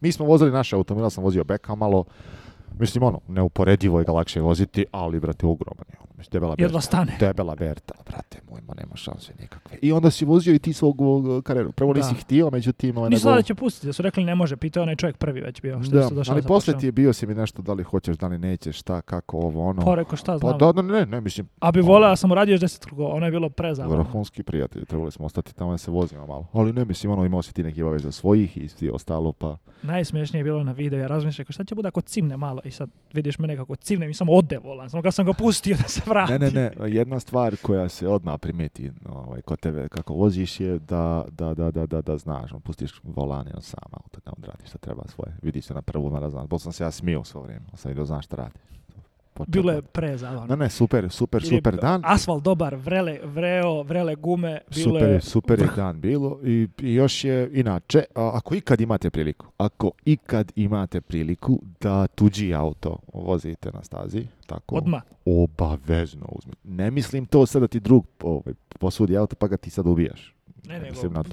Mi smo vozili naše automobile, sam vozio Beka malo, Mislim, ono, neuporedivo je ga lakše voziti, ali, brate, ogroman je Mislim, debela Jedva berta. stane. Debela berta, brate moj, ma nema šanse nikakve. I onda si vozio i ti svog uh, kareru. Prvo da. nisi htio, međutim... Ovaj Mislim će pustiti, su rekli ne može, pitao onaj čovjek prvi već bio. Što da, došao ali posle ti je bio si mi nešto da li hoćeš, da li nećeš, šta, kako, ovo, ono. Pa šta pa znam. ne, ne, mislim... A bi volao, ono- ja sam radio još deset krugova, ono je bilo prezabavno. Vrhunski prijatelj, trebali smo ostati tamo da se vozimo malo. Ali ne, mislim, ono, imao si ti neki obaveza svojih i ostalo, pa... Najsmešnije je bilo na video, ja razmišljam, šta će bude ako cimne malo malo i sad vidiš me nekako civnem i samo ode volan, samo kad sam ga pustio da se vrati. Ne, ne, ne, jedna stvar koja se odmah primijeti ovaj, kod tebe kako voziš je da, da, da, da, da, znaš, ono, pustiš volan i on sam auto da radi što treba svoje. Vidiš se na prvu, mara znaš, sam se ja smio svoj vrijeme, sad da znaš šta radi Potrebno. Bilo je prezavano. Ne, ne, super, super, super dan. Asfalt dobar, vrele, vreo, vrele gume. Bilo je... super je dan bilo i, i još je, inače, ako ikad imate priliku, ako ikad imate priliku da tuđi auto vozite na stazi, tako, odma? obavezno uzmi. Ne mislim to sad da ti drug ovaj, posudi auto pa ga ti sad ubijaš. Ne, ne mislim na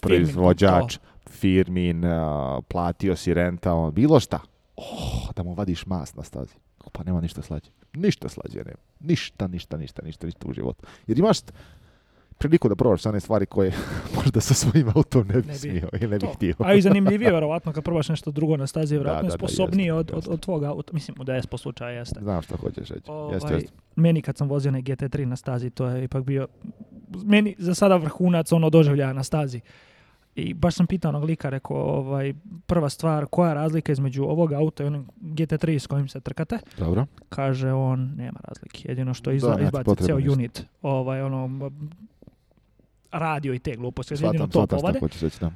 Proizvođač, firmin, platio si renta, on, bilo šta. Oh, da mu vadiš mas na stazi rekao, pa nema ništa slađe. Ništa slađe nema. Ništa, ništa, ništa, ništa, ništa u životu. Jer imaš priliku da probaš one stvari koje možda sa svojim autom ne bi, smio i ne bi htio. A i zanimljivije vjerovatno kad probaš nešto drugo na stazi, vjerovatno da, sposobnije od, od, tvoga auta. Mislim, da je po slučaju jeste. Znam što hoćeš reći. jeste, ovaj, jeste. Meni kad sam vozio na GT3 na stazi, to je ipak bio meni za sada vrhunac ono doživljaja na stazi. I baš sam pitao onog lika, rekao, ovaj, prva stvar, koja je razlika između ovog auta i onog GT3 s kojim se trkate? Dobro. Kaže on, nema razlike, jedino što izla, da, izbaci ceo unit. Ovaj, ono, radio i te gluposti. Jedino to povade.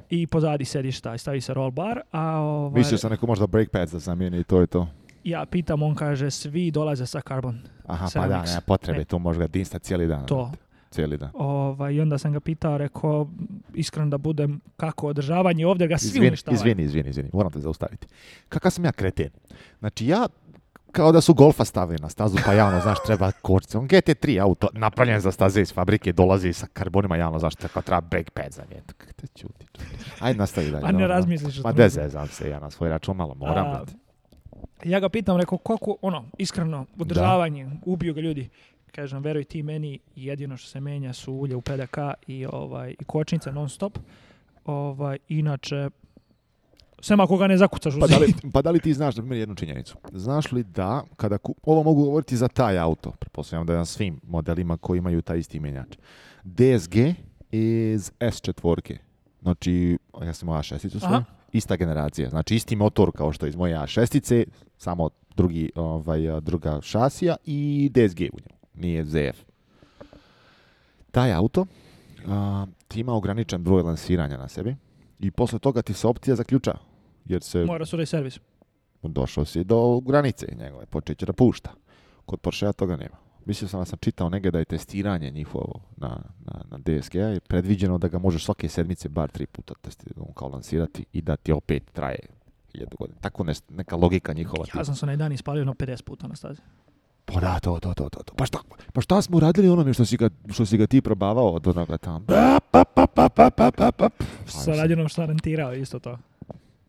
I pozadi sediš taj, stavi se roll bar. A ovaj, Mislio se neko možda brake pads da zamijeni i to je to. Ja pitam, on kaže, svi dolaze sa carbon. Aha, ceramics. pa da, ne, potrebe, ne. to možda dinsta cijeli dan. To, cijeli dan. Ovaj, I onda sam ga pitao, rekao, iskreno da budem kako održavanje, ovdje ga svi izvini, uništavaju. Izvini, izvini, izvini, moram te zaustaviti. Kakav sam ja kreten? Znači ja kao da su golfa stavili na stazu, pa javno, znaš, treba kočice. On GT3 auto, napravljen za staze iz fabrike, dolazi sa karbonima, javno, znaš, tako treba brake pad za nje. te čuti? Ajde, nastavi dalje. A ne razmisliš o deze, se ja na svoj račun, malo moram. A, ja ga pitam, rekao, koliko, ono, iskreno, održavanje, ubiju ga ljudi kažem, veruj ti meni, jedino što se menja su ulje u PDK i, ovaj, i kočnica non stop. Ovaj, inače, sem ako ga ne zakucaš u pa da, pa da li ti znaš, na primjer, jednu činjenicu? Znaš li da, kada ovo mogu govoriti za taj auto, pretpostavljam da je na svim modelima koji imaju taj isti mjenjač, DSG iz S4. Znači, ja sam A6 ista generacija, znači isti motor kao što je iz moje A6, samo drugi, ovaj, druga šasija i DSG u njemu nije ZF. Taj auto a, ti ima ograničen broj lansiranja na sebi i posle toga ti se opcija zaključa. Jer se... Mora su servis. Došao si do granice njegove, počeće da pušta. Kod Porsche toga nema. Mislio sam da sam čitao negdje da je testiranje njihovo na, na, na DSG je predviđeno da ga možeš svake sedmice bar tri puta testirati, kao lansirati i da ti opet traje jednu godinu. Tako neka logika njihova. Ja sam se na jedan ispalio na 50 puta na stazi. Pa da, to, to, to, to. Pa šta, pa šta smo uradili onome što si ga, što si ga ti probavao od onoga tamo? Pa, pa, pa, pa, pa, pa, pa, pa. isto to.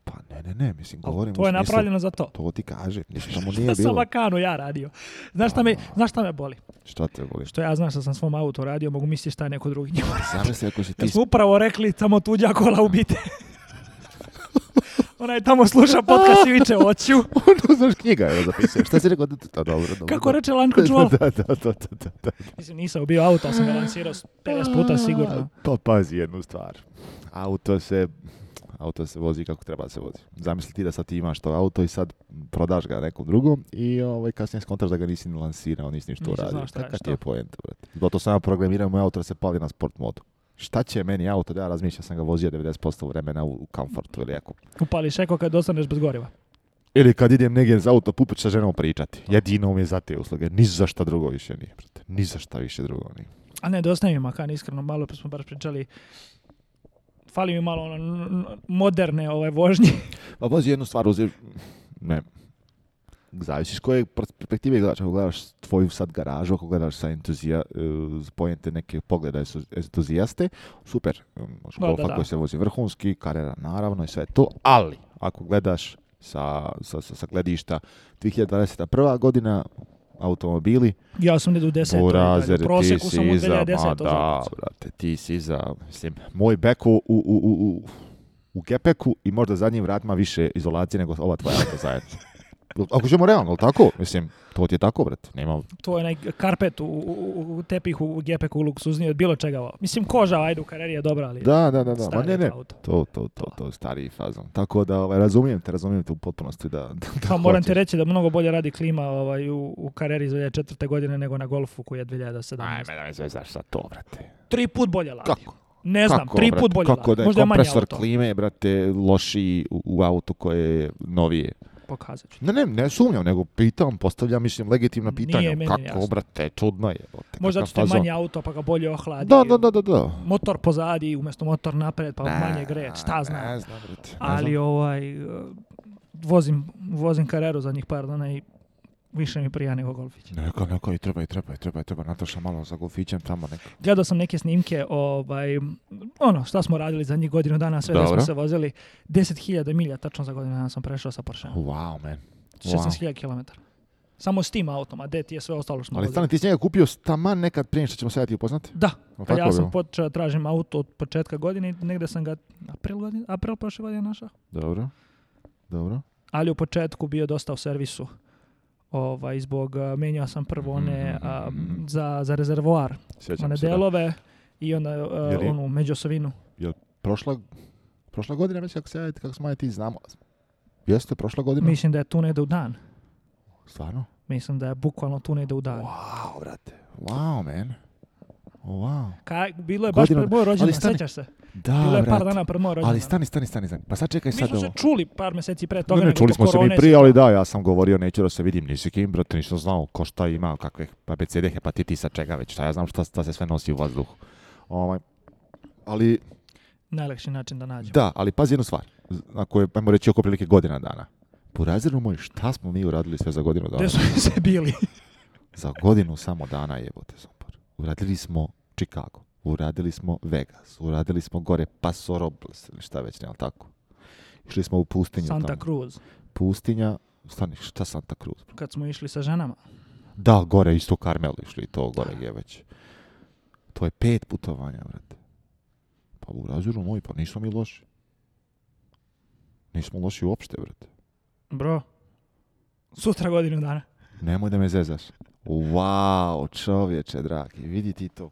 Pa ne, ne, ne, mislim, govorim... To je napravljeno za to. To ti kaže, ništa mu nije bilo. Šta sam ja radio? Znaš šta, me, znaš šta me boli? Šta te boli? Što ja znam što sam svom auto radio, mogu misliti šta je neko drugi njima. Pa se ako si ti... Jer smo upravo rekli, samo tuđa kola ubite. Ona je tamo sluša podcast i viče oću. ono, znaš, knjiga je zapisao. Šta si rekao? Da, Kako reče Lanko Čuval? da, da, da, da, da, da. Mislim, nisam ubio auto, sam ga lansirao 50 puta sigurno. Pa pazi jednu stvar. Auto se auto se vozi kako treba da se vozi. Zamisli ti da sad ti imaš to auto i sad prodaš ga nekom drugom i ovaj, kasnije skontraš da ga nisi ni lansirao, nisi ništa uradio. Kaka ti je poenta, brate? Zato sam ja programiram moj auto da se pali na sport modu šta će meni auto, da ja razmišljam sam ga vozio 90% vremena u, komfortu ili jako. Upališ eko kad ostaneš bez goriva. Ili kad idem negdje za auto pupit sa ženom pričati. Jedino mi je za te usluge. Ni za šta drugo više nije. Brate. Ni za šta više drugo nije. A ne, dosta mi Makan, iskreno, malo pa smo baš pričali fali mi malo ono moderne ove vožnje. Pa vozi jednu stvar, uziv. ne, zavisiš koje perspektive gledaš, ako gledaš tvoju sad garažu, ako gledaš sa entuzija, eh, pojente neke pogleda entuzijaste, super, ehm, možeš koji se vozi vrhunski, karera naravno i sve to, ali ako gledaš sa, sa, sa, sa gledišta 2021. godina, automobili. Ja sam negdje u Burazer, ti si sam iza, da, brate, ti si iza, mislim, moj beko u, u, u, u, u i možda zadnjim vratima više izolacije nego ova tvoja auto zajedno. Ako ćemo realno, ali tako? Mislim, to ti je tako, vrat, Nema... To je onaj karpet u, u, u tepihu, u gepeku, u luksuzni, od bilo čega. Mislim, koža, ajde, u karjeri je dobra, ali... Da, da, da, da. Ma ne, ne. To, to, to, to, stariji fazon. Tako da, ovaj, razumijem te, razumijem te u potpunosti da... da, pa moram ti reći da mnogo bolje radi klima ovaj, u, u kareri iz 2004. godine nego na golfu koji je 2017. Ajme, da me zvezaš sad to, brate. Tri put bolje radi. Kako? Ne znam, tri put bolje kako da je kompresor klime, brate, lošiji u, u koje je novije. Ne, ne, ne sumnjam, nego pitam, postavljam, mislim, legitimna pitanja. Kako, jasno. brate, čudno je. Možda što manje auto, pa ga bolje ohladi. Da, da, da, da, da. Motor pozadi, umjesto motor napred, pa manje greć šta zna. Ali, ovaj, eh, vozim, vozim kareru zadnjih par dana i više mi prija nego golfić. Neko, neko, i treba, i treba, i treba, i treba. malo za golfićem tamo neko. Gledao sam neke snimke, ovaj, ono, šta smo radili zadnjih godinu dana, sve da smo se vozili. 10.000 milja, tačno za godinu dana sam prešao sa Porsche. Wow, man. 16.000 km. Samo s tim autom, a deti je sve ostalo što Ali stane, ti si njega kupio taman nekad prije što ćemo se upoznati? Da. Pa ja sam počeo, tražim auto od početka godine i negde sam ga, april, godine, april prošle godine našao Dobro, dobro. Ali u početku bio dosta u servisu ovaj, zbog menjao sam prvo one mhm, mhm, a, mhm, za, za rezervoar, Sjećam one delove da. delove i onda a, onu međosovinu. Jel prošla, prošla godina, mislim, kako se ja, kako smo ja ti znamo, jeste prošla godina? Mislim da je tu ne u dan. Stvarno? Mislim da je bukvalno tu ne u dan. Wow, brate. Wow, man. Wow. Ka, bilo je baš pred moj rođendan, sećaš se? Da, Bilo par dana Ali stani, stani, stani, stani. Pa sad čekaj Mi smo se čuli par mjeseci pre toga. Ne, ne, čuli smo se mi prije, ali da, ja sam govorio, neću da se vidim, nisi kim, brate, ništa znao ko šta ima, kakve ti hepatitisa, čega već, šta ja znam šta, se sve nosi u vazduhu. Ovaj, ali... Najlakši način da nađemo. Da, ali pazi jednu stvar, ako je, ajmo reći, oko prilike godina dana. Po razredu moj, šta smo mi uradili sve za godinu dana? Gde se bili? za godinu samo dana jebote, Zompar. Uradili smo Chicago uradili smo Vegas, uradili smo gore Paso Robles ili šta već, nema tako. Išli smo u pustinju. Santa Cruz. Pustinja, stani, šta Santa Cruz? Kad smo išli sa ženama. Da, gore isto Karmel išli, to gore je već. To je pet putovanja, brate. Pa u razvoru moji, pa nismo mi loši. Nismo loši uopšte, brate. Bro, sutra godinu dana. Nemoj da me zezaš. Wow, čovječe, dragi, vidi ti to.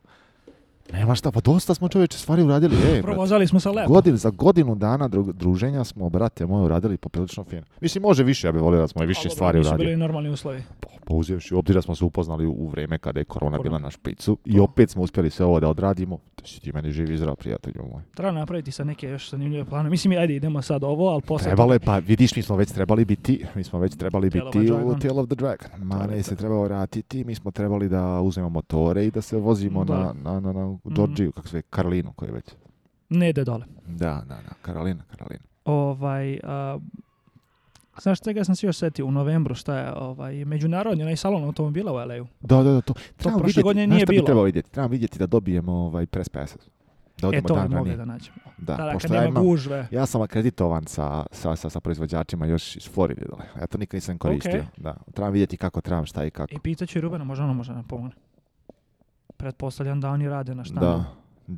Nema šta, pa dosta smo čovječe stvari uradili. Provozali smo se lepo. za godinu dana druženja smo, brate moje, uradili poprilično fino. Mislim, može više, ja bih volio da smo i više stvari uradili. Su bili normalni uslovi pa uzevši u obzir da smo se upoznali u vrijeme kada je korona bila na špicu i opet smo uspjeli sve ovo da odradimo, da si ti meni živi zdrav prijatelju moj. Treba napraviti sad neke još zanimljive planove. Mislim, ajde, idemo sad ovo, ali poslije... Trebalo je, pa vidiš, mi smo već trebali biti, mi smo već trebali biti u Tale of the Dragon. Mane se trebao vratiti, mi smo trebali da uzmemo motore i da se vozimo na, na, na, Georgiju, mhm. kako se Karolinu, koji je već. Ne ide dole. Da, da, da, Karolina, Karolina. Ovaj, Znaš čega sam se još setio u novembru, šta je ovaj, međunarodni onaj salon automobila u LA-u. Da, da, da, to, to prošle godine nije bilo. Trebamo vidjeti, trebamo vidjeti da dobijemo ovaj press passes. Da e, to bi mogli da nađemo. Da, da, ja sam akreditovan sa, sa, sa, proizvođačima još iz Floride dole. Ja to nikad nisam koristio. Okay. Da, trebam vidjeti kako trebam, šta i kako. I pitaću Rubena, možda ono može nam pomogne. Pretpostavljam da oni rade na šta. Da.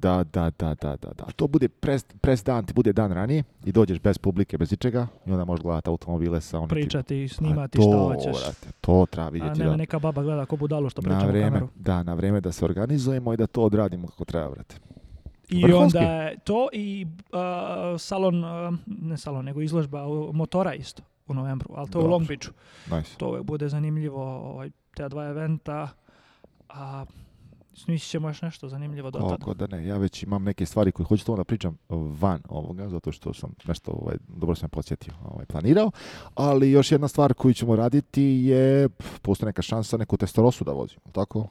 Da, da, da, da, da, da. To bude pres, pres dan, ti bude dan ranije i dođeš bez publike, bez ičega i onda možeš gledati automobile sa onim... Pričati, snimati, to, šta hoćeš. Vrate, to treba vidjeti. A neka baba gleda ko budalo što pričamo na kameru. Da, na vrijeme da se organizujemo i da to odradimo kako treba, vrate. I Vrhunski. onda to i salon, ne salon, nego izložba motora isto u novembru, ali to Dobro. u Long Beachu. Nice. To bude zanimljivo, ovaj, te dva eventa. A, Smišit ćemo još nešto zanimljivo do Kako da ne, ja već imam neke stvari koje hoću to da pričam e, van ovoga, zato što sam nešto, ovaj, dobro sam podsjetio, ovaj, planirao. Ali još jedna stvar koju ćemo raditi je, postoje neka šansa neku testorosu da vozimo, tako?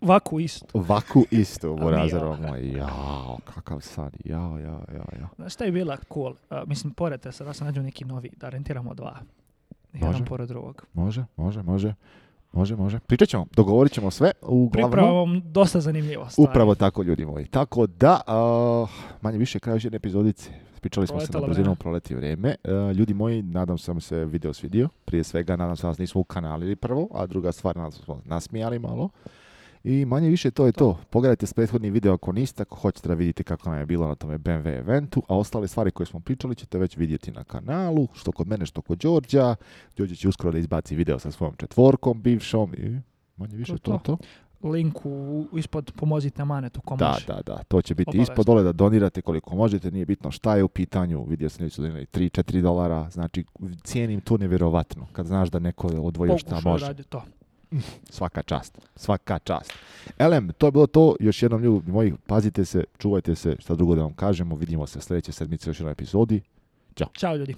Vaku isto. Vaku isto, Borazero moj. Jao, kakav san. Jao, jao, jao, jao. Znaš šta je bila cool? mislim, pored te sada se nađu neki novi, da rentiramo dva. Jedan može. pored drugog. Može, može, može. Može, može. Pričat ćemo, dogovorit ćemo sve. Uglavnom, dosta zanimljivo. Upravo tako, ljudi moji. Tako da, manje više kraj još jedne epizodice. Pričali smo se na brzinu, proleti vrijeme. E, ljudi moji, nadam se vam se video svidio. Prije svega, nadam se vas nismo ukanalili prvo, a druga stvar, smo nasmijali malo. I manje više to je to. Pogledajte s prethodni video ako niste, ako hoćete da vidite kako nam je bilo na tome BMW eventu, a ostale stvari koje smo pričali ćete već vidjeti na kanalu, što kod mene, što kod Đorđa. Đorđe će uskoro da izbaci video sa svojom četvorkom bivšom i manje više to to. to. linku ispod pomozite manetu ko da, da, to će biti ispod dole da donirate koliko možete, nije bitno šta je u pitanju, vidio sam ljudi su 3-4 dolara, znači cijenim to nevjerovatno kad znaš da neko odvoje šta može. to. Svaka čast, svaka čast. Elem, to je bilo to. Još jednom ljudi moji, pazite se, čuvajte se, šta drugo da vam kažemo. Vidimo se sljedeće sedmice još jednoj epizodi. Ćao. Ćao ljudi.